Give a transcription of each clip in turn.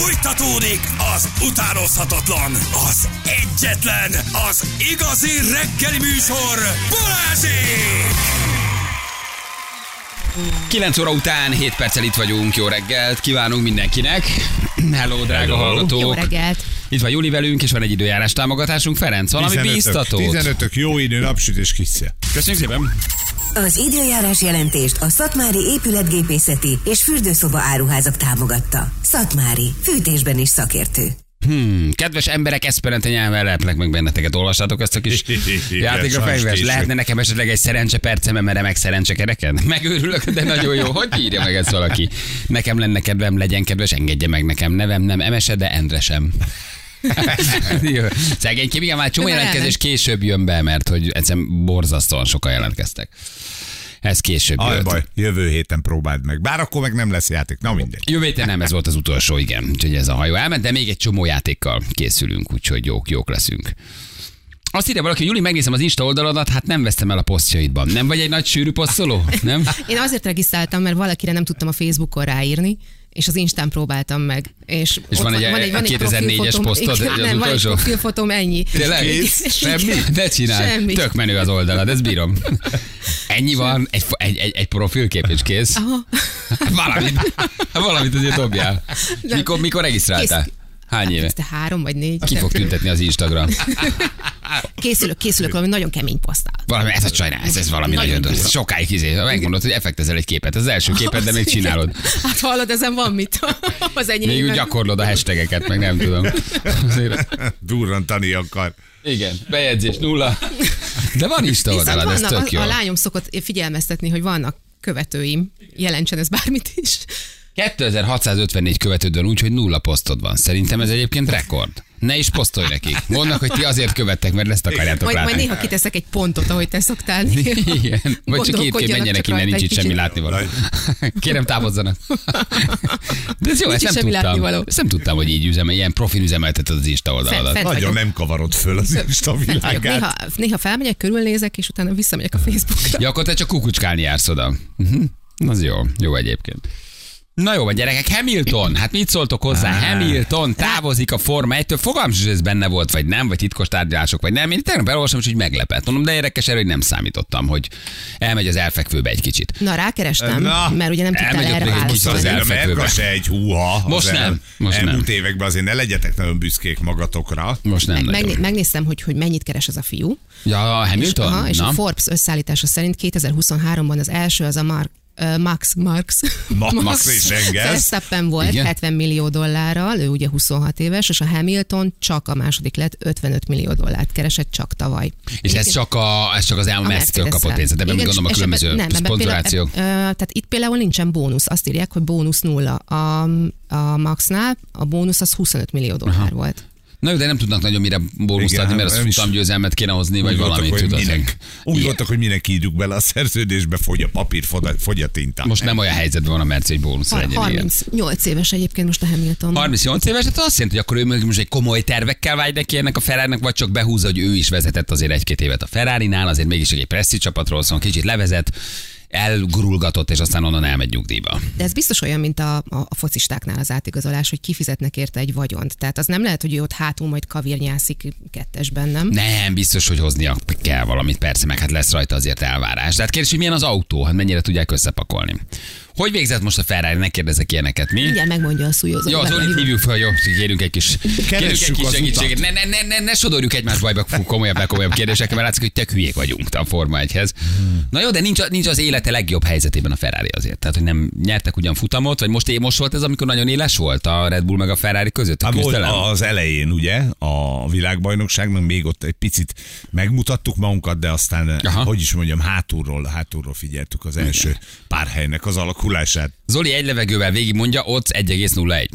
Fújtatódik az utánozhatatlan, az egyetlen, az igazi reggeli műsor, Balázsék! 9 óra után 7 perccel itt vagyunk, jó reggelt kívánunk mindenkinek. Hello, drága Hello. hallgatók. Jó reggelt! Itt van Juli velünk, és van egy időjárás támogatásunk. Ferenc, valami 15-ök, bíztatót. 15 jó idő, napsütés kissze. Köszönjük szépen. Az időjárás jelentést a Szatmári épületgépészeti és fürdőszoba áruházak támogatta. Szatmári, fűtésben is szakértő. Hmm, kedves emberek, eszperente nyelven lehetlek meg benneteket. Olvassátok ezt a kis játékra sajnos fejves. később. Lehetne nekem esetleg egy szerencse percem, mert remek szerencse kereken? Megőrülök, de nagyon jó. Hogy írja meg ezt valaki? Nekem lenne kedvem, legyen kedves, engedje meg nekem. Nevem nem Emese, de Endre sem. Szegénykém, igen, már csomó jelentkezés később jön be, mert hogy egyszerűen borzasztóan sokan jelentkeztek. Ez később Aj, jött. baj, jövő héten próbáld meg. Bár akkor meg nem lesz játék. Na mindegy. Jövő héten nem, ez volt az utolsó, igen. Úgyhogy ez a hajó elment, de még egy csomó játékkal készülünk, úgyhogy jók, jók leszünk. Azt írja valaki, Juli, megnézem az Insta oldaladat, hát nem vesztem el a posztjaidban. Nem vagy egy nagy sűrű posztoló? Nem? Én azért regisztráltam, mert valakire nem tudtam a Facebookon ráírni, és az Instán próbáltam meg. És, És ott van egy- egy 2004-es profilfotóm. posztod, Igen, az nem, van egy utolsó? profilfotóm, ennyi. Tényleg? Semmi? Ne csinálj. Semmi. Tök menő az oldalad, ezt bírom. Ennyi van, egy, egy, egy, egy profilkép és kész. Aha. Valamit, valamit azért dobjál. Mikor, mikor regisztráltál? Kész. Hány éve? Te három vagy négy. Ki fog tüntetni az Instagram? Készülök, készülök valami nagyon kemény posztál. Valami, ez a sajnál, ez, ez valami nagyon, Nagyon durva. sokáig izé, megmondod, hogy effektezel egy képet. Ez az első képet, de még csinálod. Hát hallod, ezen van mit. Az Még úgy gyakorlod a hashtageket, meg nem tudom. Azért, Durrantani akar. igen, bejegyzés nulla. De van Insta oldalad, ez tök jó. a, a lányom szokott figyelmeztetni, hogy vannak követőim, jelentsen ez bármit is. 2654 követődön úgy, hogy nulla posztod van. Szerintem ez egyébként rekord. Ne is posztolj nekik. Mondnak, hogy ti azért követtek, mert ezt akarjátok Majd, majd látni. néha kiteszek egy pontot, ahogy te szoktál. Igen. Vagy csak Gondolkodjanak menjenek innen, nincs itt semmi látnivaló. Kérem távozzanak. De ez jó, ezt nem semmi tudtam. látnivaló. Ezt nem tudtam, hogy így üzemel, ilyen profil üzemelteted az Insta oldaladat. Fent Nagyon nem kavarod föl az Insta világát. Néha, néha felmegyek, körülnézek, és utána visszamegyek a Facebookra. Ja, akkor te csak kukucskálni jársz oda. Uh-huh. Az jó, jó egyébként. Na jó van, gyerekek, Hamilton, hát mit szóltok hozzá? Á. Hamilton távozik a Forma 1-től, fogalmam sincs, hogy ez benne volt, vagy nem, vagy titkos tárgyalások, vagy nem. Én tegnap elolvastam, és úgy meglepett. Mondom, de érdekes erről, hogy nem számítottam, hogy elmegy az elfekvőbe egy kicsit. Na, rákerestem, Na, mert ugye nem tudtál erre egy kicsit az a elfekvőbe. Se egy húha. Most az nem, most nem. elmúlt években azért ne legyetek nagyon büszkék magatokra. Most nem Meg, megnéztem, hogy, hogy mennyit keres ez a fiú. Ja, És, Hamilton? aha, és Na? a Forbes összeállítása szerint 2023-ban az első az a Mark, Max Marx. Ma- Max és Engels. Verstappen volt Igen? 70 millió dollárral, ő ugye 26 éves, és a Hamilton csak a második lett 55 millió dollárt keresett csak tavaly. És ez csak, a, ez csak az elmú A Mercedes kapott pénzt, ebben még gondolom a és különböző nem, szponzorációk. Tehát itt például nincsen bónusz. Azt írják, hogy bónusz nulla. A, a Maxnál a bónusz az 25 millió dollár Aha. volt. Na jó, de nem tudnak nagyon mire bónuszt Igen, adni, mert az futamgyőzelmet kéne hozni, vagy valamit hogy tudod. minek, úgy Igen. voltak, hogy minek írjuk bele a szerződésbe, fogy a papír, fogy a- tinta. Most nem olyan helyzetben van a Merci, hogy bónusz legyen. igen. 38 éves egyébként most a Hamilton. 38 éves, tehát azt jelenti, hogy akkor ő még most egy komoly tervekkel vágy neki ennek a ferrari vagy csak behúzza, hogy ő is vezetett azért egy-két évet a Ferrari-nál, azért mégis egy presszi csapatról szól, kicsit levezet, elgurulgatott, és aztán onnan elmegy nyugdíjba. De ez biztos olyan, mint a, a, a focistáknál az átigazolás, hogy kifizetnek érte egy vagyont. Tehát az nem lehet, hogy ő ott hátul majd kavírnyászik kettesben, nem? Nem, biztos, hogy hoznia kell valamit, persze, meg hát lesz rajta azért elvárás. De hát kérdés, hogy milyen az autó, hát mennyire tudják összepakolni. Hogy végzett most a Ferrari? Ne kérdezek ilyeneket, mi? Mindjárt megmondja a szújózó. Jó, az Zolit hívjuk fel, jó, kérünk egy kis, kérünk egy kis segítséget. Ne, ne, ne, ne, ne sodorjuk egymás bajba komolyabb, komolyabb kérdésekkel, mert látszik, hogy tök hülyék vagyunk a Forma 1-hez. Na jó, de nincs, nincs az élete legjobb helyzetében a Ferrari azért. Tehát, hogy nem nyertek ugyan futamot, vagy most, most volt ez, amikor nagyon éles volt a Red Bull meg a Ferrari között a Hát volt az elején, ugye, a világbajnokságnak még ott egy picit megmutattuk magunkat, de aztán, Aha. Hogy is mondjam, hátulról, hátulról figyeltük az első pár helynek az alakulását. Zoli egy levegővel végig mondja, ott 1,01.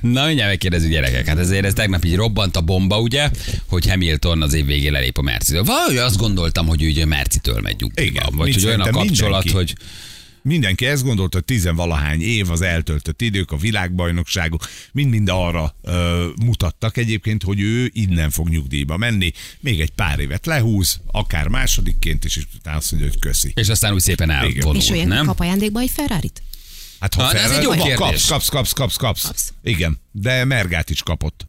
Na, mindjárt megkérdezzük gyerekek. Hát ezért ez tegnap így robbant a bomba, ugye, hogy Hamilton az év végén elép a Mercitől. Valahogy azt gondoltam, hogy ő ugye Mercitől megy nyugdíjba. Igen, Vagy hogy olyan a kapcsolat, mindenki. hogy Mindenki ezt gondolta, hogy tizenvalahány év az eltöltött idők, a világbajnokságok, mind-mind arra ö, mutattak egyébként, hogy ő innen fog nyugdíjba menni, még egy pár évet lehúz, akár másodikként is, és utána azt mondja, hogy köszi. és aztán úgy szépen És elvonul, olyan nem? kap ajándékba egy Ferrari-t? Hát ha Na, de ez Ferrari, egy jó kapsz, kapsz, kapsz, kapsz, kapsz, Kapsz. Igen, de Mergát is kapott.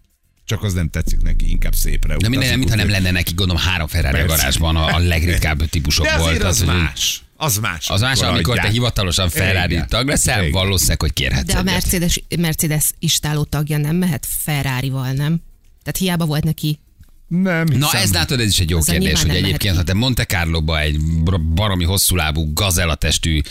Csak az nem tetszik neki, inkább szépre. De minden, mintha nem lenne neki, gondolom, három Ferrari a garázsban a, a legritkább típusokból. De azért az hogy- más. Az más. Az más, amikor te adják. hivatalosan Ferrari tag leszel, Igen. valószínűleg, hogy kérhetsz De a. Mercedes, Mercedes istáló tagja nem mehet Ferrari-val, nem? Tehát hiába volt neki Nem Na hiszem. ez látod, ez is egy jó Azzal kérdés, hogy egyébként, ha te Monte Carlo-ba egy baromi hosszúlábú, gazellatestű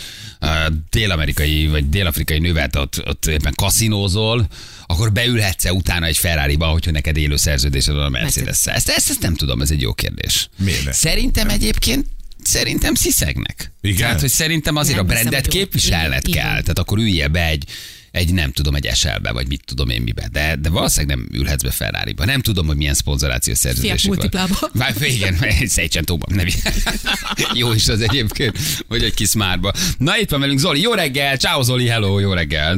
uh, dél-amerikai vagy dél-afrikai nővet ott, ott éppen kaszinózol, akkor beülhetsz-e utána egy Ferrari-ba, hogyha neked élő szerződésed van a mercedes ezt, ezt, ezt nem tudom, ez egy jó kérdés. Miért? Szerintem egyébként Szerintem sziszegnek. Igen? Tehát, hogy szerintem azért Nem a jó. képviselned kell. igen. Tehát akkor üljél be egy, egy nem tudom, egy eselbe, vagy mit tudom én mibe. De, de valószínűleg nem ülhetsz be Ferrari-ba. Nem tudom, hogy milyen szponzorációs szerződésük van. multiplába. Már igen, egy Szejcsentóban. Nem. jó is az egyébként, vagy egy kis smárba. Na itt van velünk Zoli, jó reggel, ciao Zoli, hello, jó reggel.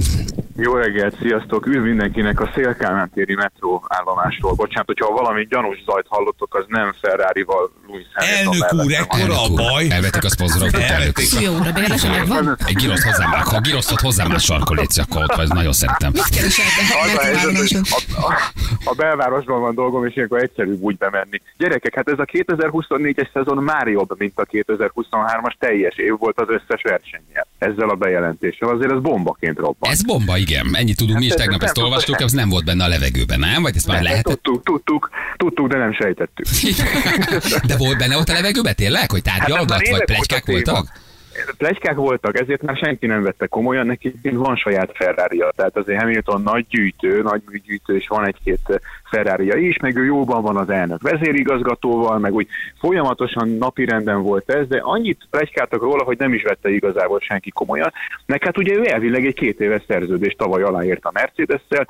Jó reggelt, sziasztok! Üdv mindenkinek a Szélkámán téri metró állomásról. Bocsánat, hogyha valami gyanús zajt hallottok, az nem Ferrari-val Louis Hamilton Elnök úr, ekkora a Elnök úr, baj. Elvetik a szponzorautót előtt. Elvették Jó megvan? Egy giroszt hozzám, ha girosztot hozzám már sarkol, légy, akkor ott vagy, nagyon szeretem. Az a helyzet, hogy a, a, a belvárosban van dolgom, és ilyenkor egyszerűbb úgy bemenni. Gyerekek, hát ez a 2024-es szezon már jobb, mint a 2023-as teljes év volt az összes versenyen. Ezzel a bejelentéssel azért ez bombaként robban. Ez bomba, igen. Ennyit tudunk mi is, Hát tegnap ezt olvastuk, ez nem volt benne a levegőben, nem? Vagy ezt már lehetett? Tudtuk, tudtuk, tudtuk, de nem sejtettük. De volt benne ott a levegőben tényleg, hogy Hát tárgyalgat, már vagy plegykák voltak? Plegykák voltak, ezért már senki nem vette komolyan, neki van saját ferrari tehát azért Hamilton nagy gyűjtő, nagy műgyűjtő, és van egy-két ferrari is, meg ő jóban van az elnök vezérigazgatóval, meg úgy folyamatosan napirenden volt ez, de annyit plegykáltak róla, hogy nem is vette igazából senki komolyan. Meg hát ugye ő elvileg egy két éves szerződést tavaly aláírt a Mercedes-szel,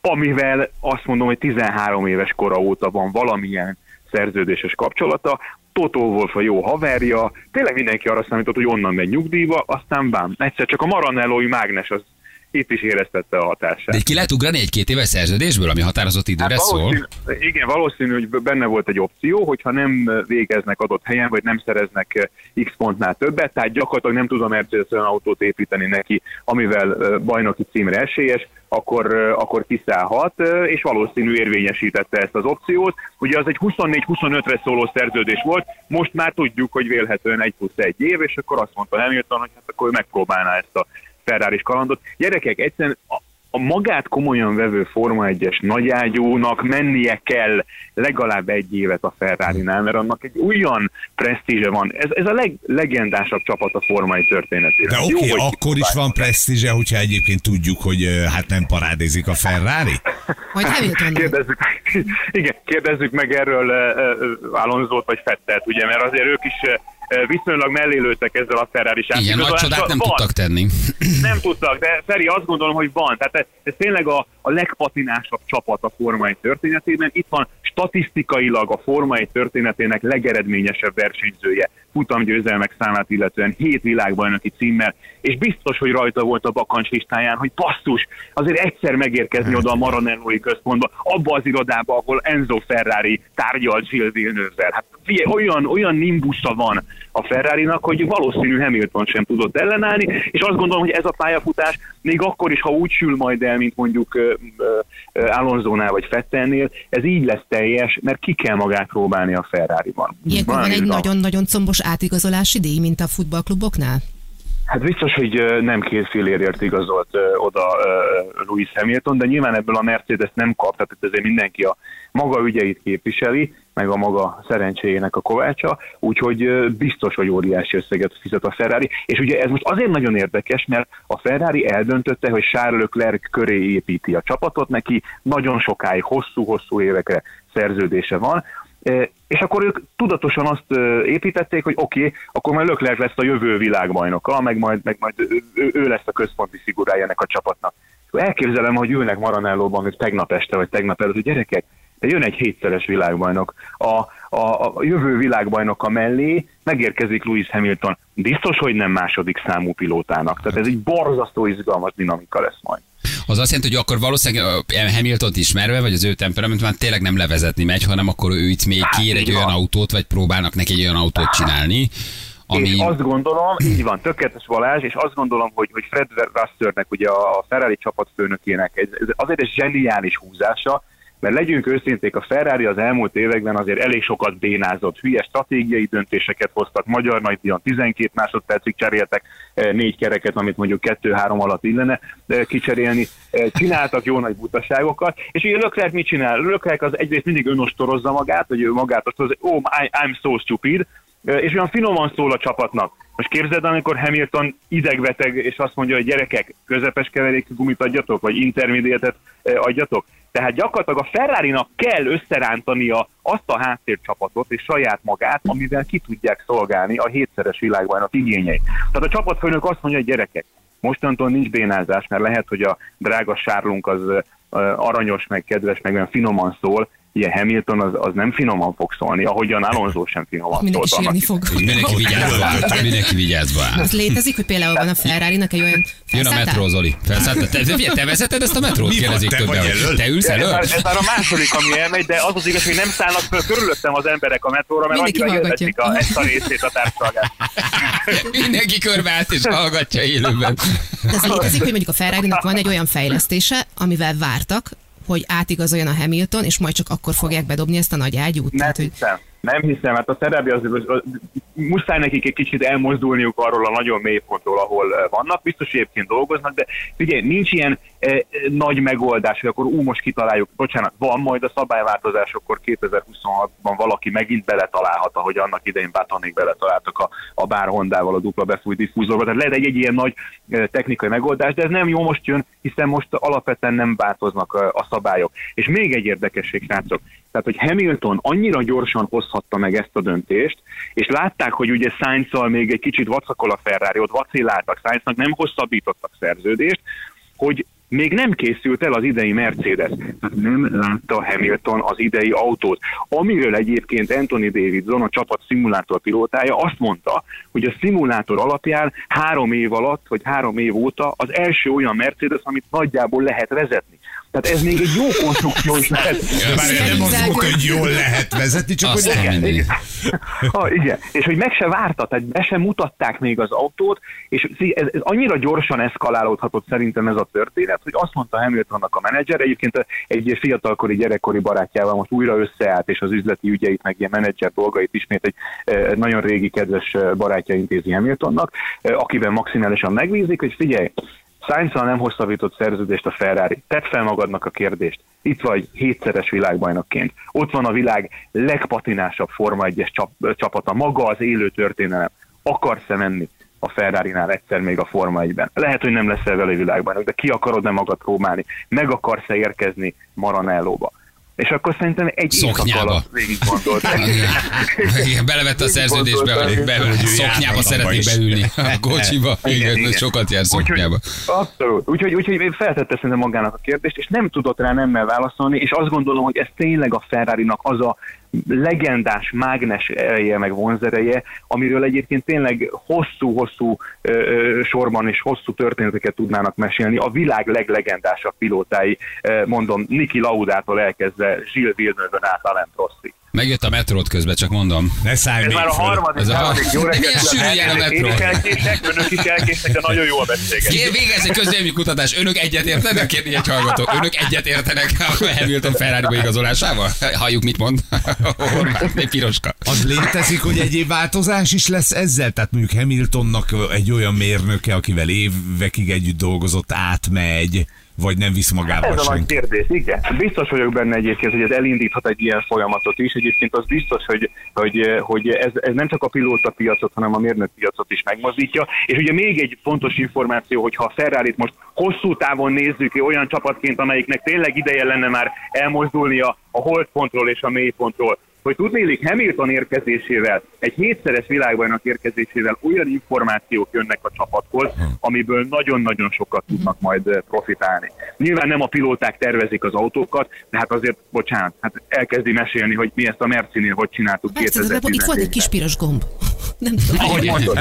amivel azt mondom, hogy 13 éves kora óta van valamilyen szerződéses kapcsolata, Totó Wolf a jó haverja, tényleg mindenki arra számított, hogy onnan megy nyugdíjba, aztán bám, egyszer csak a Maranellói mágnes az itt is éreztette a hatását. De ki lehet ugrani egy két éves szerződésből, ami határozott időre szól? valószínű, igen, valószínű, hogy benne volt egy opció, hogyha nem végeznek adott helyen, vagy nem szereznek eh, X pontnál többet, tehát gyakorlatilag nem tud a Mercedes olyan autót építeni neki, amivel eh, bajnoki címre esélyes, akkor, eh, akkor kiszállhat, és valószínű érvényesítette ezt az opciót. Ugye az egy 24-25-re szóló szerződés volt, most már tudjuk, hogy vélhetően egy plusz egy év, és akkor azt mondta Hamilton, hogy hát akkor ő megpróbálná ezt a ferrari kalandot. Gyerekek, egyszerűen a, a magát komolyan vevő Forma 1-es nagyágyúnak mennie kell legalább egy évet a Ferrari-nál, mert annak egy olyan presztízse van. Ez, ez a leglegendásabb csapat a Forma 1 történetében. De oké, okay, akkor is van presztízse, hogyha egyébként tudjuk, hogy hát nem parádézik a Ferrari. Vagy. Kérdezzük, igen, kérdezzük meg erről uh, Alonzót vagy Fettelt, ugye, mert azért ők is uh, viszonylag mellélőttek ezzel a ferrari Igen, nagy csodát nem van, tudtak tenni. Nem tudtak, de Feri azt gondolom, hogy van. Tehát ez, tényleg a, a legpatinásabb csapat a Forma 1 történetében. Itt van statisztikailag a Forma 1 történetének legeredményesebb versenyzője futamgyőzelmek számát illetően hét világbajnoki címmel, és biztos, hogy rajta volt a bakancs listáján, hogy basszus, azért egyszer megérkezni oda a Maranellói központba, abba az irodába, ahol Enzo Ferrari tárgyal Gilles Villeneuve-vel. Hát figyelj, olyan, olyan nimbusza van a Ferrari-nak, hogy valószínű Hamilton sem tudott ellenállni, és azt gondolom, hogy ez a pályafutás még akkor is, ha úgy sül majd el, mint mondjuk Alonso-nál vagy Fettelnél, ez így lesz teljes, mert ki kell magát próbálni a Ferrari-ban. Ilyenkor van egy nagyon-nagyon combos átigazolási díj, mint a futballkluboknál? Hát biztos, hogy nem két fillérért igazolt oda Louis Hamilton, de nyilván ebből a Mercedes nem kap, tehát itt azért mindenki a maga ügyeit képviseli, meg a maga szerencséjének a kovácsa, úgyhogy biztos, hogy óriási összeget fizet a Ferrari. És ugye ez most azért nagyon érdekes, mert a Ferrari eldöntötte, hogy Charles Leclerc köré építi a csapatot, neki nagyon sokáig, hosszú-hosszú évekre szerződése van, és akkor ők tudatosan azt építették, hogy oké, okay, akkor majd Leclerc lesz a jövő világbajnoka, meg majd, meg majd ő, ő, lesz a központi figurája ennek a csapatnak. Elképzelem, hogy ülnek Maranellóban, még tegnap este, vagy tegnap előtt, hogy gyerekek, de jön egy hétszeres világbajnok. A, a, a jövő világbajnoka mellé megérkezik Lewis Hamilton. Biztos, hogy nem második számú pilótának. Tehát ez egy borzasztó izgalmas dinamika lesz majd. Az azt jelenti, hogy akkor valószínűleg ö, Hamilton-t ismerve, vagy az ő temperament már tényleg nem levezetni megy, hanem akkor ő itt még Hát, kér egy így olyan van. autót, vagy próbálnak neki egy olyan autót csinálni, Ami- És azt gondolom, így van, tökéletes Balázs, és azt gondolom, hogy, hogy Fred Rusternek, ugye a Ferrari csapatfőnökének ez, ez azért egy zseniális húzása, mert legyünk őszinték, a Ferrari az elmúlt években azért elég sokat bénázott, hülye stratégiai döntéseket hoztak, magyar nagydíjon 12 másodpercig cseréltek eh, négy kereket, amit mondjuk 2-3 alatt illene eh, kicserélni, Eh, csináltak jó nagy butaságokat, és ugye Leclerc mit csinál? Leclerc az egyrészt mindig önostorozza magát, hogy ő magát ostoroz, oh, I, I'm so stupid, és olyan finoman szól a csapatnak. Most képzeld, amikor Hamilton idegbeteg, és azt mondja, hogy gyerekek, közepes keverékű gumit adjatok, vagy intermediatet adjatok. Tehát gyakorlatilag a Ferrari-nak kell összerántania azt a háttércsapatot és saját magát, amivel ki tudják szolgálni a hétszeres világbajnok igényeit. Tehát a csapatfőnök azt mondja, hogy gyerekek, mostantól nincs bénázás, mert lehet, hogy a drága sárlunk az aranyos, meg kedves, meg olyan finoman szól, ilyen Hamilton az, az nem finoman fog szólni, ahogyan Alonso sem finoman Mindenki szólt. annak sírni fog. Mindenki vigyázva áll. Mindenki vigyázva áll. Az létezik, hogy például van a Ferrari-nak egy olyan Jön a felszálltál? metró, Zoli. Felszálltad? Te, te, te vezeted ezt a metrót? Mi Kérdezik te többen. vagy? Te ülsz Ez elő? már, ez már a második, ami elmegy, de az az igaz, hogy nem szállnak föl körülöttem az emberek a metróra, mert Mindenki annyira élvezik a, ezt a részét a társadalmát. Mindenki körbeállt és hallgatja élőben. De az létezik, hogy mondjuk a ferrari van egy olyan fejlesztése, amivel vártak, hogy átigazoljon a Hamilton, és majd csak akkor fogják bedobni ezt a nagy ágyút. Nem Tehát, hogy hiszem. Nem hiszem, hát a az, az, az, muszáj nekik egy kicsit elmozdulniuk arról a nagyon mély pontról, ahol eh, vannak. Biztos hogy egyébként dolgoznak, de figyelj, nincs ilyen eh, nagy megoldás, hogy akkor ú, most kitaláljuk, bocsánat, van majd a szabályváltozásokkor 2026-ban valaki megint beletalálhat, ahogy annak idején Batonék beletaláltak a, a bár Hondával a dupla befújt diffúzorba. Tehát lehet egy, egy ilyen nagy eh, technikai megoldás, de ez nem jó most jön, hiszen most alapvetően nem változnak eh, a szabályok. És még egy érdekesség, srácok, tehát, hogy Hamilton annyira gyorsan hozhatta meg ezt a döntést, és látták, hogy ugye sainz még egy kicsit vacakol a Ferrari, ott vacilláltak, Sainznak nem hosszabbítottak szerződést, hogy még nem készült el az idei Mercedes. Tehát nem látta Hamilton az idei autót. Amiről egyébként Anthony Davidson, a csapat szimulátor pilótája azt mondta, hogy a szimulátor alapján három év alatt, vagy három év óta az első olyan Mercedes, amit nagyjából lehet vezetni. Tehát ez még egy jó konstrukció is lehet. De már nem az volt, hogy jól lehet vezetni, csak hogy Azt lehet. mindenki. ha, igen, és hogy meg se várta, tehát be sem mutatták még az autót, és ez, ez annyira gyorsan eszkalálódhatott szerintem ez a történet, hogy azt mondta Hamiltonnak a menedzser, egyébként egy fiatalkori gyerekkori barátjával most újra összeállt, és az üzleti ügyeit, meg ilyen menedzser dolgait ismét egy eh, nagyon régi kedves eh, barátja intézi Hamiltonnak, eh, akiben maximálisan megbízik, hogy figyelj, sainz nem hosszabbított szerződést a Ferrari. Tedd fel magadnak a kérdést. Itt vagy hétszeres világbajnokként. Ott van a világ legpatinásabb Forma 1-es csap, csapata, maga az élő történelem. Akarsz-e menni a Ferrari-nál egyszer még a Forma 1-ben? Lehet, hogy nem leszel vele világbajnok, de ki akarod-e magad próbálni? Meg akarsz-e érkezni Maranellóba? És akkor szerintem egy Szoknyába. alatt végig gondolt. Igen, belevette a szerződésbe, hogy be, szoknyába szeretnék beülni. A kocsiba. Igen, Igen, sokat jár szoknyába. Abszolút. Úgyhogy, úgyhogy feltette szerintem magának a kérdést, és nem tudott rá nemmel válaszolni, és azt gondolom, hogy ez tényleg a Ferrari-nak az a legendás mágnes ereje, meg vonzereje, amiről egyébként tényleg hosszú-hosszú sorban és hosszú történeteket tudnának mesélni. A világ leglegendásabb pilótái, mondom, Niki Laudától elkezdve Gilles Villeneuve-ön át Alain Prostig. Megjött a metrót közben, csak mondom. Ne szállj Ez még már a harmadik, Ez a harmadik. Jó Milyen reggelt! sűrű jel a kívánok. Én is metró. elkések, önök is elkésnek, de nagyon jó a beszélgetés. Kér végez egy közélmű kutatás. Önök egyet értenek? Kérdi egy hallgató. Önök egyet értenek a Hamilton Ferrari igazolásával? Halljuk, mit mond. Horváth, egy piroska. Az létezik, hogy egyéb változás is lesz ezzel? Tehát mondjuk Hamiltonnak egy olyan mérnöke, akivel évekig együtt dolgozott, átmegy, vagy nem visz magával Ez a nagy kérdés, igen. Biztos vagyok benne egyébként, hogy ez elindíthat egy ilyen folyamatot is. Egyébként az biztos, hogy, hogy, hogy ez, ez nem csak a pilóta piacot, hanem a mérnök piacot is megmozdítja. És ugye még egy fontos információ, hogy ha a Ferrari-t most hosszú távon nézzük olyan csapatként, amelyiknek tényleg ideje lenne már elmozdulnia a holdpontról és a mélypontról, hogy tudnélik Hamilton érkezésével, egy hétszeres világbajnok érkezésével olyan információk jönnek a csapathoz, amiből nagyon-nagyon sokat tudnak majd eh, profitálni. Nyilván nem a pilóták tervezik az autókat, de hát azért, bocsánat, hát elkezdi mesélni, hogy mi ezt a Mercinél hogy csináltuk Persze, de itt volt egy 2017-ben. kis piros gomb. Nem tudom. Ahogy mondod.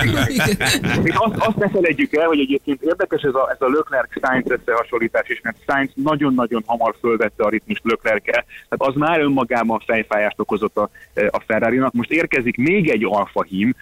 És azt, azt ne felejtjük el, hogy egyébként érdekes ez a, ez a Leclerc-Sainz összehasonlítás is, mert Sainz nagyon-nagyon hamar fölvette a ritmust leclerc Tehát az már önmagában fejfájást okozott volt a, a Ferrari-nak. Most érkezik még egy Alfa Hím,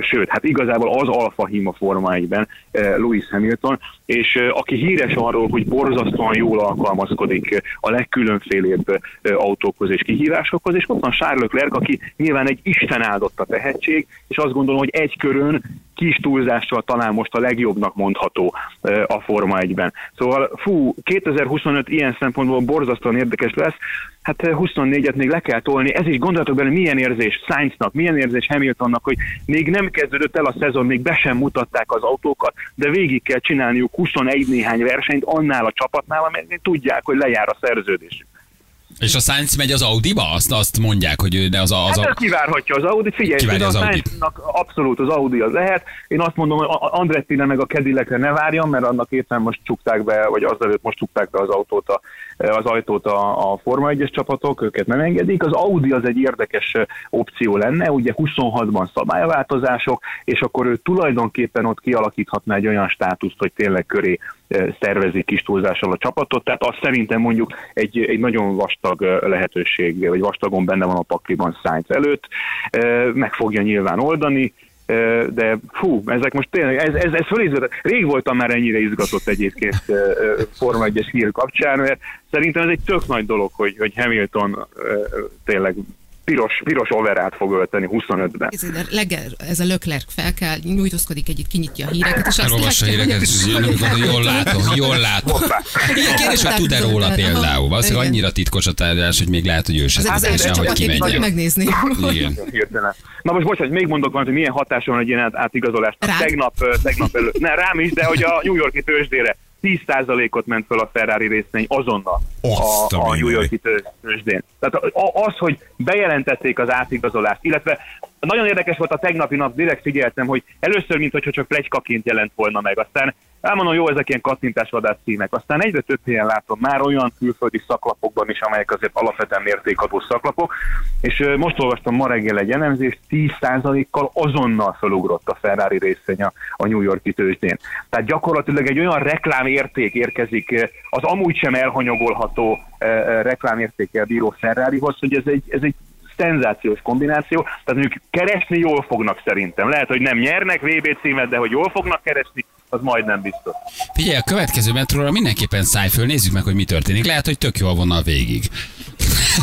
sőt, hát igazából az Alfa Hím a Forma 1-ben, Lewis Hamilton, és aki híres arról, hogy borzasztóan jól alkalmazkodik a legkülönfélébb autókhoz és kihívásokhoz, és ott van Charles Leclerc, aki nyilván egy Isten áldott a tehetség, és azt gondolom, hogy egy körön kis túlzással talán most a legjobbnak mondható a Forma 1-ben. Szóval fú, 2025 ilyen szempontból borzasztóan érdekes lesz, hát 24-et még le kell tolni, ez is gondolatok bele, milyen érzés Sainznak, milyen érzés Hamiltonnak, hogy még nem kezdődött el a szezon, még be sem mutatták az autókat, de végig kell csinálniuk 21 néhány versenyt annál a csapatnál, amelyek tudják, hogy lejár a szerződésük. És a Sainz megy az Audi-ba? Azt, azt mondják, hogy ő de az a... Az Hát a... ez kivárhatja az Audi, figyelj, Kivárja az az Audi. Abszolút az Audi az lehet. Én azt mondom, hogy a- Andretti meg a Cadillacre ne várjon, mert annak éppen most csukták be, vagy azelőtt most csukták be az autót, a, az ajtót a, a Forma 1-es csapatok, őket nem engedik. Az Audi az egy érdekes opció lenne, ugye 26-ban szabályváltozások, és akkor ő tulajdonképpen ott kialakíthatna egy olyan státuszt, hogy tényleg köré szervezik kis túlzással a csapatot, tehát az szerintem mondjuk egy, egy nagyon vastag eh, lehetőség, vagy vastagon benne van a pakliban Sainz előtt, meg fogja nyilván oldani, de fú, ezek most tényleg, ez, ez, ez fölizgatott. Rég voltam már ennyire izgatott egyébként Forma 1-es hír kapcsán, mert szerintem ez egy tök nagy dolog, hogy, hogy Hamilton tényleg piros, piros overát fog ölteni 25-ben. Ez, a Legel, ez a Löklerk fel kell, nyújtózkodik egyet, kinyitja a híreket, és azt Elolvassa a híreket, és jól látom, jól látom. Igen, kérdés, hogy tud-e róla például. Valószínűleg annyira titkos a tárgyalás, hogy még lehet, hogy ő az tudja, hogy kimenjen. megnézni. Igen. Na most bocsánat, még mondok valamit, hogy milyen hatása van egy ilyen át- átigazolást. Rád? Tegnap, tegnap előtt, ne, rám is, de hogy a New Yorki tőzsdére 10%-ot ment fel a Ferrari részvény azonnal a a, New. Yorki tő- tőzsdén. Tehát az, hogy bejelentették az átigazolást, illetve nagyon érdekes volt a tegnapi nap, direkt figyeltem, hogy először, mint hogyha csak plegykaként jelent volna meg, aztán elmondom, jó, ezek ilyen kattintásvadász címek. Aztán egyre több helyen látom már olyan külföldi szaklapokban is, amelyek azért alapvetően mértékadó szaklapok, és most olvastam ma reggel egy elemzést, 10%-kal azonnal felugrott a Ferrari részvény a, a New Yorki tőzsdén. Tehát gyakorlatilag egy olyan reklámérték érkezik az amúgy sem elhanyagolható reklámértékkel bíró Ferrarihoz, hogy ez egy, ez egy szenzációs kombináció, tehát mondjuk keresni jól fognak szerintem. Lehet, hogy nem nyernek VB címet, de hogy jól fognak keresni, az majdnem biztos. Figyelj, a következő metróra mindenképpen szállj föl, nézzük meg, hogy mi történik. Lehet, hogy tök jól vonal végig.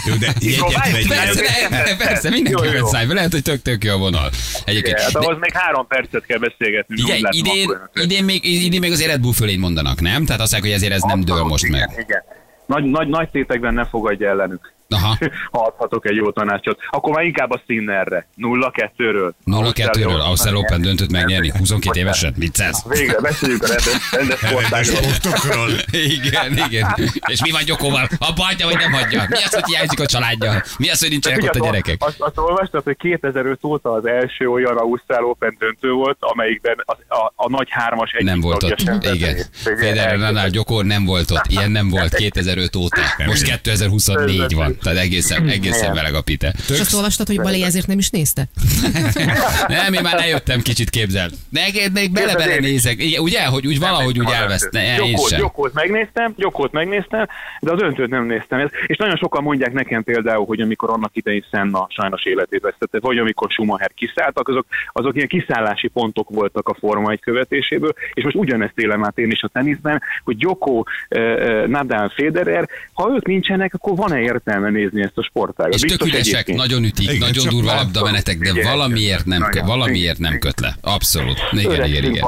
Jó, de vegyél. Persze, Persze, persze, mindenképpen jó. szállj föl. Lehet, hogy tök, tök jó a vonal. Egyébként. Hát De- ahhoz még három percet kell beszélgetni. Ugye, látom, idén, idén, még, idén még azért Red Bull mondanak, nem? Tehát azt mondják, hogy ezért ez nem dől most igen, meg. Igen. Nagy, nagy, nagy tétekben ne fogadja ellenük. Aha. Ha adhatok egy jó tanácsot. Akkor már inkább a Sinnerre. 0-2-ről. 0-2-ről Ausztrál Open döntött megnyerni, 22 évesen, viccelsz. Végre beszéljünk a rendes, rendes sportágról. sportokról. Igen, igen. És mi van Gyokóval? Abba hagyja, vagy nem hagyja? Mi az, hogy hiányzik a családja? Mi az, hogy nincsenek ott a gyerekek? Azt, azt olvastad, hogy 2005 óta az első olyan Ausztrál Open döntő volt, amelyikben az, a, a nagy hármas egyik Nem volt ott. sem Igen. Federer, Nadal, Gyokor nem volt ott. Ilyen nem volt 2005 óta. Most 2024 van. Tehát egészen, egészen Igen. meleg a pite. És azt olvastad, hogy Balé ezért nem is nézte? Nem, én már eljöttem kicsit képzel. Neked még bele-bele nézek. Igen, ugye, hogy úgy valahogy úgy elveszt. Ne, én sem. Gyokót megnéztem, Gyokót megnéztem, de az öntőt nem néztem. Ez, és nagyon sokan mondják nekem például, hogy amikor annak idején Senna sajnos életét vesztette, vagy amikor Schumacher kiszálltak, azok, azok ilyen kiszállási pontok voltak a Forma 1 követéséből, és most ugyanezt élem át én is a teniszben, hogy Gyokó, eh, Nadal, Federer, ha ők nincsenek, akkor van-e értelme nézni ezt a sportágat? És tök Biztos üresek, egyébként. nagyon ütik, Igen, nagyon csak durva labdamenetek, de figyelj, valamiért nem, nagyon. valamiért nem köt le. Abszolút. Igen, igen, Öregszünk, igen.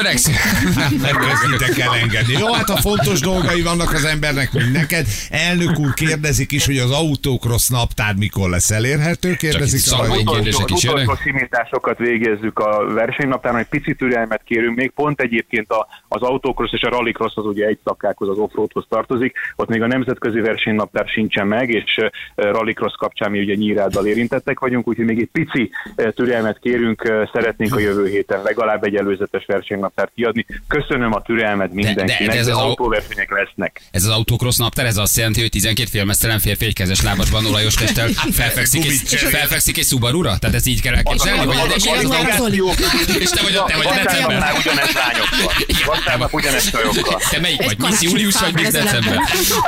öregszünk. Öregszünk. Megkezditek el engedni. Jó, hát a fontos dolgai vannak az embernek, mint neked. Elnök úr kérdezik is, hogy az autókrosz naptár mikor lesz elérhető. Kérdezik itt szakmai hogy kérdések is jönnek. utolsó simításokat végezzük a versenynaptáron, egy pici türelmet kérünk még, pont egyébként a, az autókrosz és a rallycross az ugye egy szakákhoz, az offroadhoz tartozik, ott még a nemzetközi versenynaptár sincsen meg, és uh, rallycross kapcsán mi ugye nyíráddal érintettek vagyunk, úgyhogy még egy pici türelmet kérünk, szeretnénk a jövő héten legalább egy előzetes versenynaptárt kiadni. Köszönöm a türelmet mindenkinek, de de, ez de, az au- autóversenyek lesznek. Ez az autokrosz naptár, ez azt jelenti, hogy 12 félmeztelen férfi egy kezes lábasban olajos testtel felfekszik egy, felfekszik egy Subaru-ra? Tehát ezt így kell elképzelni? Vagy ez egy. És te vagy a- te vagy a december. ugyanez lányokkal. Vasárnap ugyanez. Te melyik vagy? Miss július vagy Miss december?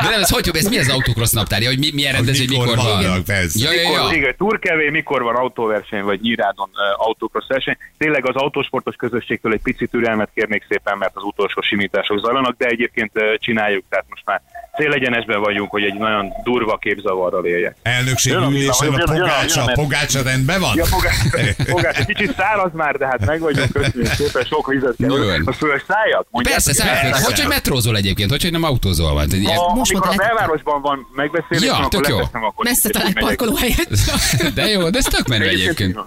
De nem, ez hogy, ez mi az autokrosz naptárja? Hogy mi, milyen rendező, hogy mikor van. vannak, persze. Ja, ja, Mikor, ja. igen, turkevé, mikor van autóverseny, vagy nyírádon uh, autókrosz verseny. Tényleg az autósportos közösségtől egy picit türelmet kérnék szépen, mert az utolsó simítások zajlanak, de egyébként uh, csináljuk, tehát most már célegyenesben vagyunk, hogy egy nagyon durva képzavarral éljek. Elnökség Jön a ülésen a jön jön pogácsa, jön a- pogácsa rendben van? Ja, fogás, fogás, egy kicsit száraz már, de hát meg vagyunk, köszönjük szépen, sok vizet Jön. kell. A fölszálljak? Mondjátok, Persze, persze. hogy, hogy metrózol egyébként, hogy, hogy nem autózol van. A, Most amikor a belvárosban van megbeszélés, Ja, akkor tök jó. Messze megyek. parkolóhelyet. De jó, de ez tök menő Egyébként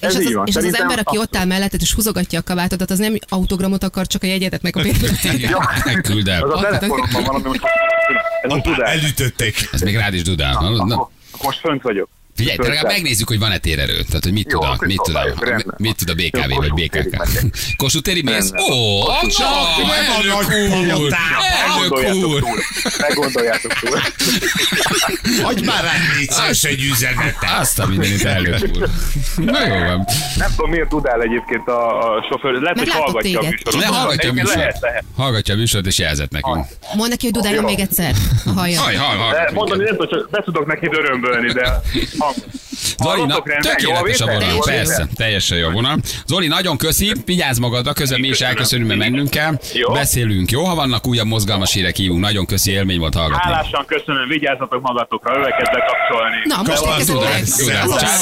van. És Ez az, van. és az, az ember, aki ott áll melletted, és húzogatja a kabátodat, az nem autogramot akar, csak a jegyedet meg a pénzületet. Ja. Megküld el. Az a telefonomban van, ami most ez a Hoppá, tudás. elütötték. Ez még rád is dudál. Na, na, akkor most fönt vagyok. Figyelj, te legalább megnézzük, hogy van-e térerő. Tehát, hogy mit Jó, tud a, mit tud a, mit tud a BKV vagy BKK. Kossuth téri mész? Ó, térig. elnök úr! Elnök úr! Meggondoljátok túl. Adj már rá négyszeres egy üzenetet. Azt a mindenit, elnök úr. Na jó van. Nem tudom, miért tudál egyébként a, sofőr. Lehet, hogy hallgatja a műsort. Hallgatja a műsort. Hallgatja a műsort és jelzett nekünk. Mondd neki, hogy dudáljon még egyszer, ha hallja. De hallgat mondani nem tudom, csak be tudok neki dörömbölni, de hang. Zoli, na, tökéletes a vonal, persze, teljesen jó vonal. Zoli, nagyon köszi, vigyázz magadra, közben mi is elköszönünk, mert mennünk kell. Jó. Beszélünk, jó? Ha vannak újabb mozgalmas hírek, hívunk. Nagyon köszi, élmény volt hallgatni. Hálásan köszönöm, vigyázzatok magatokra, öveket bekapcsolni. Na, most. Tudás.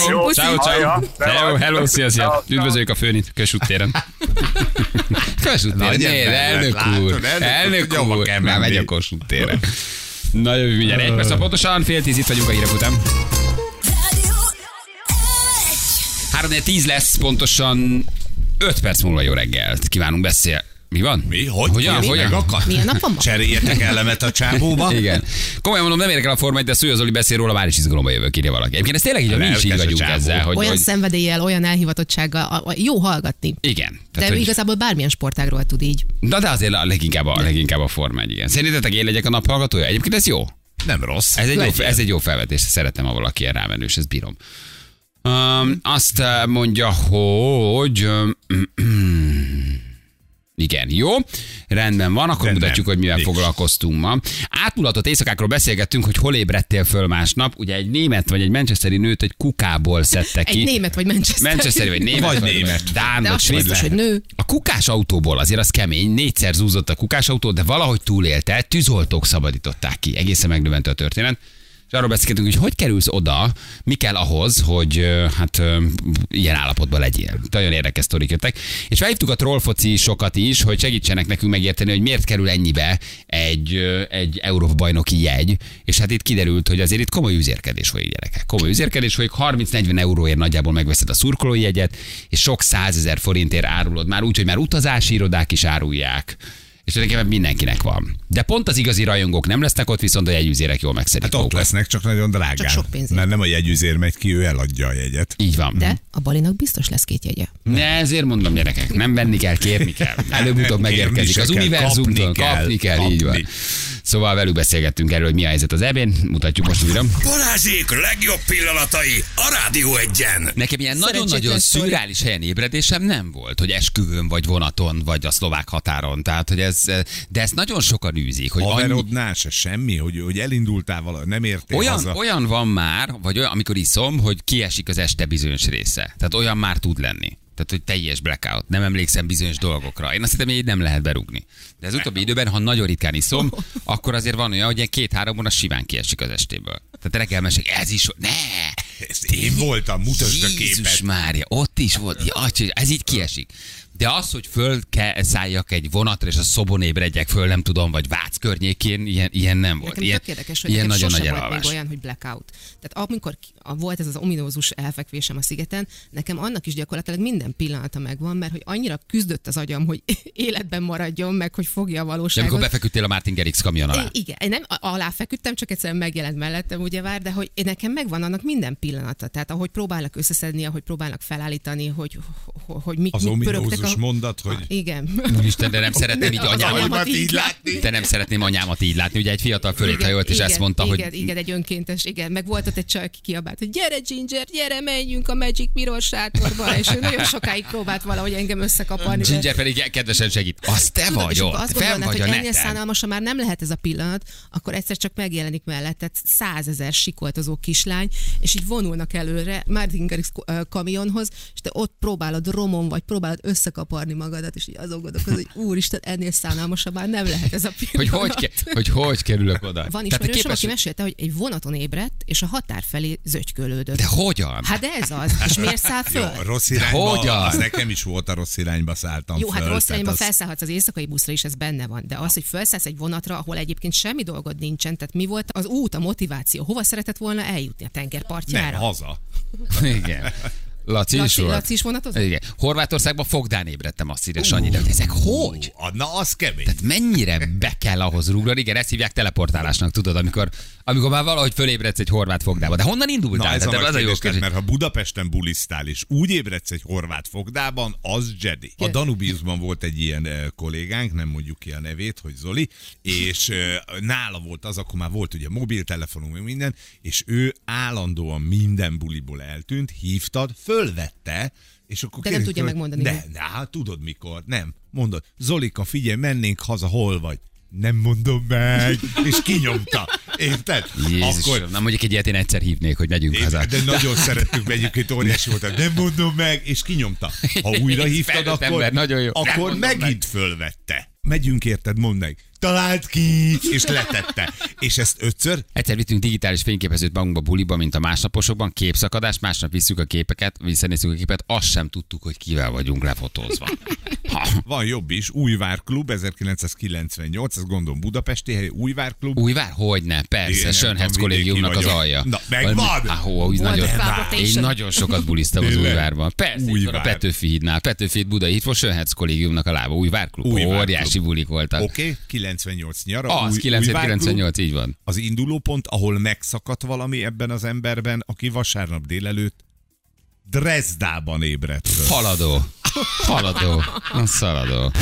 Ciao, ciao, ciao. Hello, hello, szia, szia. Üdvözöljük a főnit, Kossuth téren. Kossuth téren, ember, elnök úr. elnök úr, Már megy a Kossuth téren. Na jövő mindjárt egy perc, pontosan fél tíz itt vagyunk a hírek után. 3 10 lesz, pontosan 5 perc múlva jó reggelt. Kívánunk beszél. Mi van? Mi? Hogy? Hogyan? Mi? Hogyan? Megakadt? Milyen nap van ma? Cseréljetek elemet a csábóba. Igen. Komolyan mondom, nem érek el a formát, de Szúja Zoli beszél róla, már is izgalomba jövök, írja valaki. Egyébként ez tényleg így, mi is így a vagyunk ezzel, hogy, Olyan hogy szenvedéllyel, olyan elhivatottsággal, a- a- jó hallgatni. igen. De Tehát, hogy, igazából bármilyen sportágról tud így. na de azért a leginkább a, leginkább a forma egy, igen. Szerintetek én legyek a naphallgatója? Egyébként ez jó. Nem rossz. Ez egy, jó, ez egy jó felvetés, szeretem, ha valaki ilyen rámenős, ezt bírom. Um, azt eh, mondja, hogy... um, igen, jó. Rendben van, akkor De mutatjuk, hogy mivel Nincs. foglalkoztunk ma. Átmulatott éjszakákról beszélgettünk, hogy hol ébredtél föl másnap. Ugye egy német vagy egy manchesteri nőt egy kukából szedte ki. Egy német vagy Manchester. Manchesteri vagy német. Vagy német. Dán De vagy az biztos, hogy nő. A kukás autóból azért az kemény, négyszer zúzott a kukás autó, de valahogy túlélte, tűzoltók szabadították ki. Egészen megdöbbentő a történet. És arról beszélgetünk, hogy hogy kerülsz oda, mi kell ahhoz, hogy hát ilyen állapotban legyél. Nagyon érdekes sztorik jöttek. És felhívtuk a trollfoci sokat is, hogy segítsenek nekünk megérteni, hogy miért kerül ennyibe egy, egy Európa bajnoki jegy. És hát itt kiderült, hogy azért itt komoly üzérkedés folyik, gyerekek. Komoly üzérkedés folyik, 30-40 euróért nagyjából megveszed a szurkolói jegyet, és sok százezer forintért árulod már úgy, hogy már utazási irodák is árulják. És tulajdonképpen mindenkinek van. De pont az igazi rajongók nem lesznek ott, viszont a jegyüzérek jól megszedik Hát ott magukat. lesznek, csak nagyon drágán. Csak sok pénzért. Mert nem a jegyüzér megy ki, ő eladja a jegyet. Így van. De a Balinak biztos lesz két jegye. Ne, ezért mondom gyerekek, nem venni kell, kérni kell. Előbb-utóbb megérkezik. Az kell, univerzumtól kapni kell, kapni kell, így van. Szóval velük beszélgettünk erről, hogy mi a helyzet az ebén. Mutatjuk most újra. Balázsék legjobb pillanatai a Rádió egyen. Nekem ilyen nagyon-nagyon szürreális helyen ébredésem nem volt, hogy esküvőn, vagy vonaton, vagy a szlovák határon. Tehát, hogy ez, de ezt nagyon sokan űzik, hogy annyi, Haverodnál se semmi, hogy, hogy elindultál valahogy, nem értél olyan, haza. olyan van már, vagy olyan, amikor iszom, hogy kiesik az este bizonyos része. Tehát olyan már tud lenni. Tehát, hogy teljes blackout. Nem emlékszem bizonyos dolgokra. Én azt hittem, hogy így nem lehet berúgni. De az utóbbi időben, ha nagyon ritkán iszom, akkor azért van olyan, hogy ilyen két-három óra simán kiesik az estéből. Tehát reggel mesek, ez is, ne! Ez én voltam, mutasd a Jézus képet. Mária, ott is volt, ja, ez így kiesik. De az, hogy föl kell szálljak egy vonatra, és a szobon ébredjek föl, nem tudom, vagy Vác környékén, ilyen, ilyen nem volt. Nekem Ilyen, tök érdekes, hogy ilyen nagyon nagy volt még olyan, hogy blackout. Tehát amikor volt ez az ominózus elfekvésem a szigeten, nekem annak is gyakorlatilag minden pillanata megvan, mert hogy annyira küzdött az agyam, hogy életben maradjon, meg hogy fogja a De valóságot. amikor befeküdtél a Martin Gerix kamion alá. Igen, nem alá feküdtem, csak egyszerűen megjelent mellettem, ugye vár, de hogy nekem megvan annak minden pillanata. Tehát ahogy próbálnak összeszedni, ahogy próbálnak felállítani, hogy, hogy, hogy mik, Az mik pörögtek klasszikus a- mondat, hogy Igen. Úristen, de nem szeretném így anyámat így látni. De nem szeretném anyámat így látni. Ugye egy fiatal fölét hajolt, és igen, ezt mondta, igen, hogy Igen, egy önkéntes, igen. Meg volt ott egy csaj, aki kiabált, hogy gyere Ginger, gyere, menjünk a Magic Mirror sátorba, és ő nagyon sokáig próbált valahogy engem összekaparni. Ginger pedig kedvesen segít. Az te Tudod, vagy ott, azt fenn vagy a hogy ennél szánalmasan már nem lehet ez a pillanat, akkor egyszer csak megjelenik mellette százezer sikoltozó kislány, és így vonulnak előre Martin Garrix ö, kamionhoz, és te ott próbálod romon, vagy próbálod összekaparni magadat, és így azon gondolkozol, hogy úristen, ennél szánalmasabb már nem lehet ez a Hogy pillanat. hogy, ke- hogy hogy kerülök oda? Van ismerősöm, képes- aki mesélte, hogy egy vonaton ébredt, és a határ felé zögykölődött. De hogyan? Hát de ez az. És miért száll Jó, föl? a rossz irányba, Hogyan? az nekem is volt a rossz irányba szálltam Jó, hát föl, rossz tehát irányba az- felszállhatsz az éjszakai buszra is, ez benne van. De az, hogy felszállsz egy vonatra, ahol egyébként semmi dolgod nincsen, tehát mi volt az út, a motiváció, hova szeretett volna eljutni a Nem, tengerpartjára? haza. Igen. Laci is Laci, volt? Laci is vonatozott? Igen. Horvátországban fogdán ébredtem, azt írja Sanyi, de hogy ezek hogy? Na, az kemény. Tehát mennyire be kell ahhoz rúgni? Igen, ezt hívják teleportálásnak, tudod, amikor, amikor már valahogy fölébredsz egy horvát fogdába. De honnan indultál? Na ez a az a jó kérdés, mert ha Budapesten bulisztál, és úgy ébredsz egy horvát fogdában, az Jedi. A Danubiusban volt egy ilyen eh, kollégánk, nem mondjuk ki a nevét, hogy Zoli, és eh, nála volt az, akkor már volt ugye mobiltelefonunk, minden, és ő állandóan minden buliból eltűnt, hívtad, fölvette, és akkor De nem tudja hogy- megmondani, De, de, hát tudod mikor, nem. Mondod, Zolika, figyelj, mennénk haza, hol vagy? Nem mondom meg, és kinyomta. Érted? Jézus, na mondjuk egy ilyet én egyszer hívnék, hogy megyünk Én, haza. de nagyon szerettük, egyébként óriási volt. Nem mondom meg, és kinyomta. Ha újra hívtad, akkor, ember, nagyon jó. Akkor megint fölvette. Megyünk érted, mondd meg. Talált ki, és letette. És ezt ötször, Egyszer vittünk digitális fényképezőt magunkba buliba, mint a másnaposokban, képszakadás, másnap visszük a képeket, visszanézzük a képet, azt sem tudtuk, hogy kivel vagyunk lefotózva. Ha. van jobb is, Újvár Klub, 1998, ez gondolom budapesti hely, Újvár Klub. Újvár? Hogyne, persze, Sönhetsz kollégiumnak az alja. Na, megvan! Ah, ó, úgy nagyon, én nagyon sokat bulisztam az? Újvárban. Persze, van a Újvár. Petőfi hídnál. Petőfi híd Budai, volt Sönhetsz kollégiumnak a lába. Újvár klub. Újvár Óriási klub. bulik voltak. Oké, okay, 98 nyara. Az, Új- 97, Újvár Klub. 98, így van. Az indulópont, ahol megszakadt valami ebben az emberben, aki vasárnap délelőtt Dresdában ébredt föl. Haladó. Haladó. Szaladó.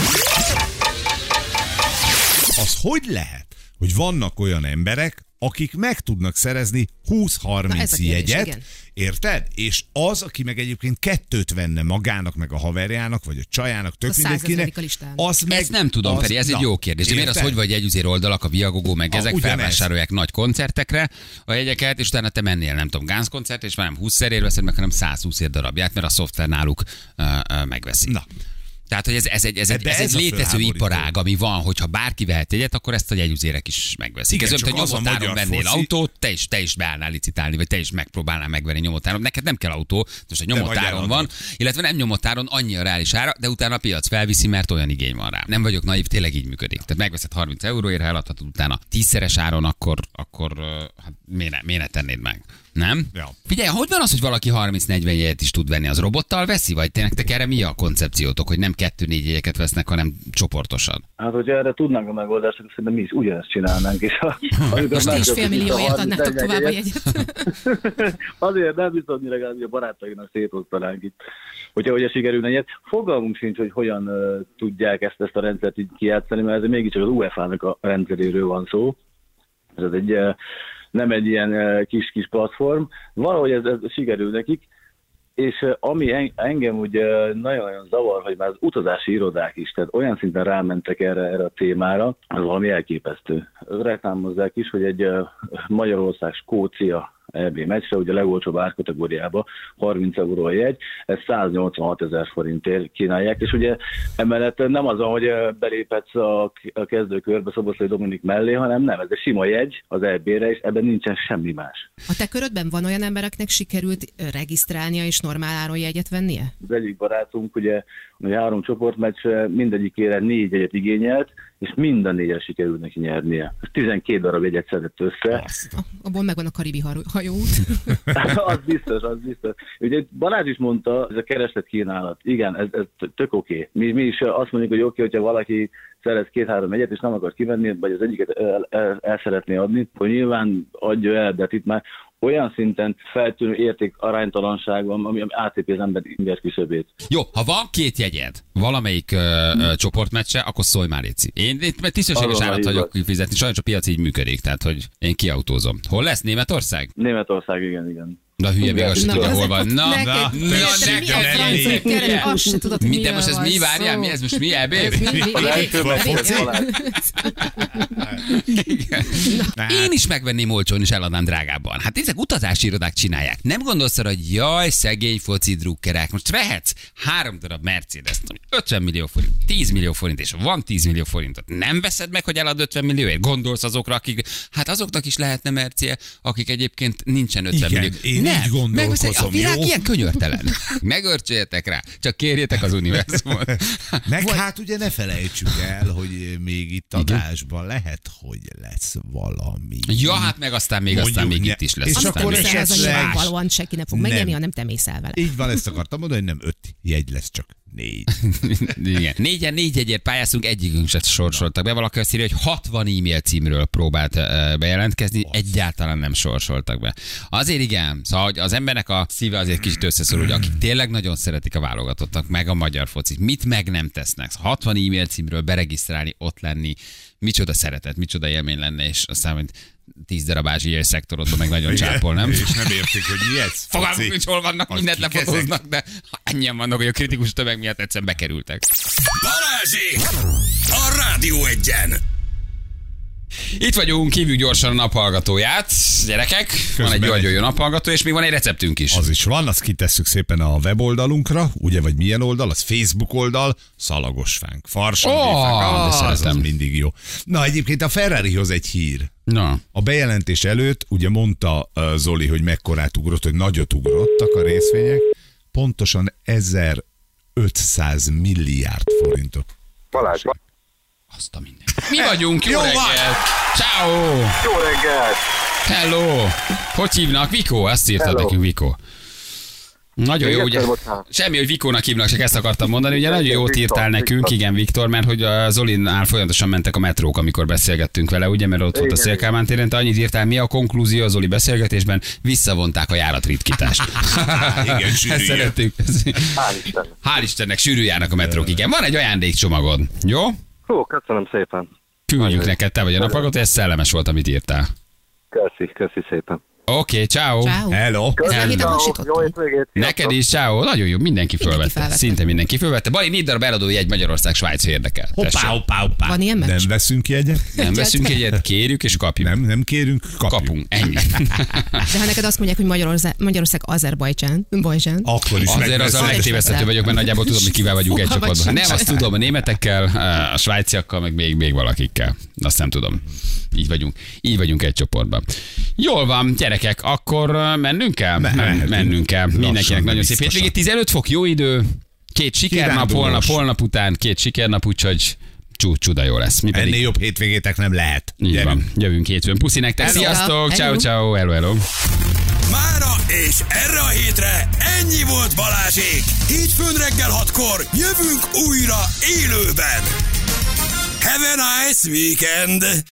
Az hogy lehet, hogy vannak olyan emberek, akik meg tudnak szerezni Na, 20-30 ez a kérdés, jegyet, igen. érted? És az, aki meg egyébként kettőt venne magának, meg a haverjának, vagy a csajának, tök A mindegy százezedik kinek, a listán. az meg... Ezt nem tudom, az, Feri, ez egy na, jó kérdés. De miért az, érted? hogy vagy együzér oldalak, a Viagogó, meg A, ezek felvásárolják nagy koncertekre a jegyeket, és utána te mennél, nem tudom, Gánz koncert, és már nem 20 szerért veszed meg, hanem 120 ér darabját, mert a szoftver náluk uh, uh, megveszi. Na. Tehát, hogy ez, ez egy, ez egy, ez egy ez a létező iparág, ami van, hogyha bárki vehet egyet, akkor ezt a jegyüzérek is megveszik. Igen, ez olyan, hogy nyomotáron vennél foci- autót, te is, te is beállnál licitálni, vagy te is megpróbálnál megvenni nyomotáron. Neked nem kell autó, most a nyomotáron van, illetve nem nyomotáron annyi a reális ára, de utána a piac felviszi, mert olyan igény van rá. Nem vagyok naív, tényleg így működik. Tehát megveszed 30 euróért, ha eladhatod utána tízszeres áron, akkor, akkor hát miért, ne, miért ne tennéd meg? Nem? Ja. Figyelj, hogy van az, hogy valaki 30-40 jegyet is tud venni? Az robottal veszi? Vagy tényleg nektek erre mi a koncepciótok, hogy nem kettő-négy jegyeket vesznek, hanem csoportosan? Hát, hogyha erre tudnánk a megoldást, akkor szerintem mi is ugyanezt csinálnálnánk. És ha, Most ti is fél millióért 30 adnátok tovább a jegyet. Azért nem biztos, hogy legalább a barátainak szétosztanánk itt, hogyha hogy sikerülne ilyet. Fogalmunk sincs, hogy hogyan uh, tudják ezt, ezt a rendszert így kijátszani, mert ez mégiscsak az UEFA-nak a rendszeréről van szó. Ez egy, uh, nem egy ilyen kis-kis platform. Valahogy ez, ez sikerül nekik, és ami en- engem ugye nagyon-nagyon zavar, hogy már az utazási irodák is, tehát olyan szinten rámentek erre, erre a témára, az valami elképesztő. Reklámozzák is, hogy egy uh, Magyarország-Skócia EB meccsre, ugye a legolcsóbb árkategóriába 30 euró a jegy, ez 186 ezer forintért kínálják, és ugye emellett nem az hogy beléphetsz a, kezdőkörbe Szoboszlai Dominik mellé, hanem nem, ez egy sima jegy az EB-re, és ebben nincsen semmi más. A te körödben van olyan ember, akinek sikerült regisztrálnia és normál áron jegyet vennie? Az egyik barátunk ugye, ugye három csoportmeccsre mindegyikére négy jegyet igényelt, és mind a négyre sikerült neki nyernie. Ez 12 darab jegyet szedett össze. Abból megvan a karibi hajóút. az biztos, az biztos. Ugye Balázs is mondta, ez a kereslet kínálat. Igen, ez, ez tök oké. Okay. Mi, mi is azt mondjuk, hogy oké, okay, hogyha valaki szerez két-három egyet, és nem akar kivenni, vagy az egyiket el, el, el szeretné adni, hogy nyilván adja el, de itt már olyan szinten feltűnő érték aránytalanság van, ami átépi az ember inger küszöbét. Jó, ha van két jegyed valamelyik ö, ö, csoportmeccse, akkor szólj már, Léci. Én itt mert tisztességes állat vagyok van. kifizetni, sajnos a piac így működik, tehát hogy én kiautózom. Hol lesz Németország? Németország, igen, igen. De a hülye még azt Na, tudja, az- hol van. Na, neked- na, mi nekem azt se tudod, Mi, de most ez van mi? Várjál, mi ez most mi? EB? Mi- mi- mi- mi- mi-. Én is megvenném olcsón, és eladnám drágábban. Hát ezek utazási irodák csinálják. Nem gondolsz arra, hogy jaj, szegény foci drukkerek. Most vehetsz három darab Mercedes, 50 millió forint, 10 millió forint, és van 10 millió forintot. Nem veszed meg, hogy elad 50 millióért? Gondolsz azokra, akik, hát azoknak is lehetne Mercie, akik egyébként nincsen 50 Igen, millió. Nem, így gondolkozom, megveszed- A világ jó? ilyen könyörtelen. Megörcsöljetek rá, csak kérjétek az univerzumot. Meg hát ugye ne felejtsük el, hogy még itt adásban lehet, hogy lesz valami. Ja, hát meg aztán még, aztán Mondjuk még ne- itt is lesz. és aztán akkor esetleg- az nyilvánvalóan senki nem fog Nem. megnyerni, hanem te mész el vele. Így van, ezt akartam mondani, hogy nem öt jegy lesz, csak négy. Igen. Négyen, négy egyért pályáztunk, egyikünk se sorsoltak be. Valaki azt írja, hogy 60 e-mail címről próbált ö, bejelentkezni, egyáltalán nem sorsoltak be. Azért igen, szóval hogy az embernek a szíve azért kicsit összeszorul, hogy akik tényleg nagyon szeretik a válogatottak, meg a magyar focit, mit meg nem tesznek. 60 e-mail címről beregisztrálni, ott lenni, micsoda szeretet, micsoda élmény lenne, és aztán, hogy 10 darab ázsiai szektorodban meg nagyon csápol, nem? És nem értik, hogy mi ez? Foci. nincs, hol vannak, Az mindent lefotóznak, de ennyien vannak, hogy a kritikus tömeg miatt egyszerűen bekerültek. Balázsi! A Rádió egyen! Itt vagyunk, hívjuk gyorsan a naphallgatóját. Gyerekek, van egy Közben nagyon egy- jó naphallgató, és még van egy receptünk is. Az is van, azt kitesszük szépen a weboldalunkra, ugye, vagy milyen oldal, az Facebook oldal, szalagos fánk, farsang, Ó, de az, mindig jó. Na, egyébként a Ferrarihoz egy hír. Na, A bejelentés előtt ugye mondta Zoli, hogy mekkorát ugrott, hogy nagyot ugrottak a részvények, pontosan 1500 milliárd forintot. Balázs, azt a minden. Mi vagyunk, jó, Jó reggel! van. Ciao. jó reggelt! Hello! Hogy hívnak? Viko? Azt írtad Hello. nekünk, Viko. Nagyon jó, ugye? bocsánat. Semmi, hogy Vikónak hívnak, csak ezt akartam mondani. Ugye nagyon jót Viktor, írtál nekünk, Viktor. igen, Viktor, mert hogy a Zolinál folyamatosan mentek a metrók, amikor beszélgettünk vele, ugye, mert ott volt a Igen, Szélkámán téren. Te annyit írtál, mi a konklúzió a Zoli beszélgetésben? Visszavonták a járatritkítást. Igen, Ezt sűrű. szerettük. Hál' Istennek. Hál' Istennek, sűrű járnak a metrók, igen. Van egy ajándékcsomagod, jó? Ó, köszönöm szépen. Küldjük neked, te vagy a napagot, ez szellemes volt, amit írtál. Köszi, köszi szépen. Oké, okay, ciao. Ciao. Hello! Jó hétvégét. Neked is, ciao. Nagyon jó, mindenki fölvette. Szinte mindenki fölvette. Bali, négy darab eladó jegy Magyarország, Svájc érdekel. Hoppá, hoppá, hoppá. Van ilyen meccs? Nem veszünk jegyet? Nem veszünk egyet, kérjük és kapjuk. Nem, nem kérünk, kapjuk. Kapunk, ennyi. De ha neked azt mondják, hogy Magyarország, Magyarország Azerbajdzsán, Bajzsán, Akkor is Azért az a legtévesztető vagyok, mert nagyjából tudom, hogy kivel vagyunk egy csoportban. Nem, azt tudom, a németekkel, a svájciakkal, meg még, még valakikkel. Azt nem tudom. Így vagyunk, így vagyunk egy csoportban. Jól van, gyerekek, akkor mennünk kell? Men, mehetünk. mennünk kell. Lassan, Mindenkinek de nagyon szép hétvégét. 15 fok, jó idő, két sikernap, holnap, holnap után két sikernap, úgyhogy csú, csuda jó lesz. Mi pedig Ennél jobb hétvégétek nem lehet. így Gyerünk. van. Jövünk hétfőn. Puszi nektek, Hello. sziasztok, ciao, ciao, hello, hello. Mára és erre a hétre ennyi volt Balázsék. Hétfőn reggel hatkor jövünk újra élőben. Have a nice weekend!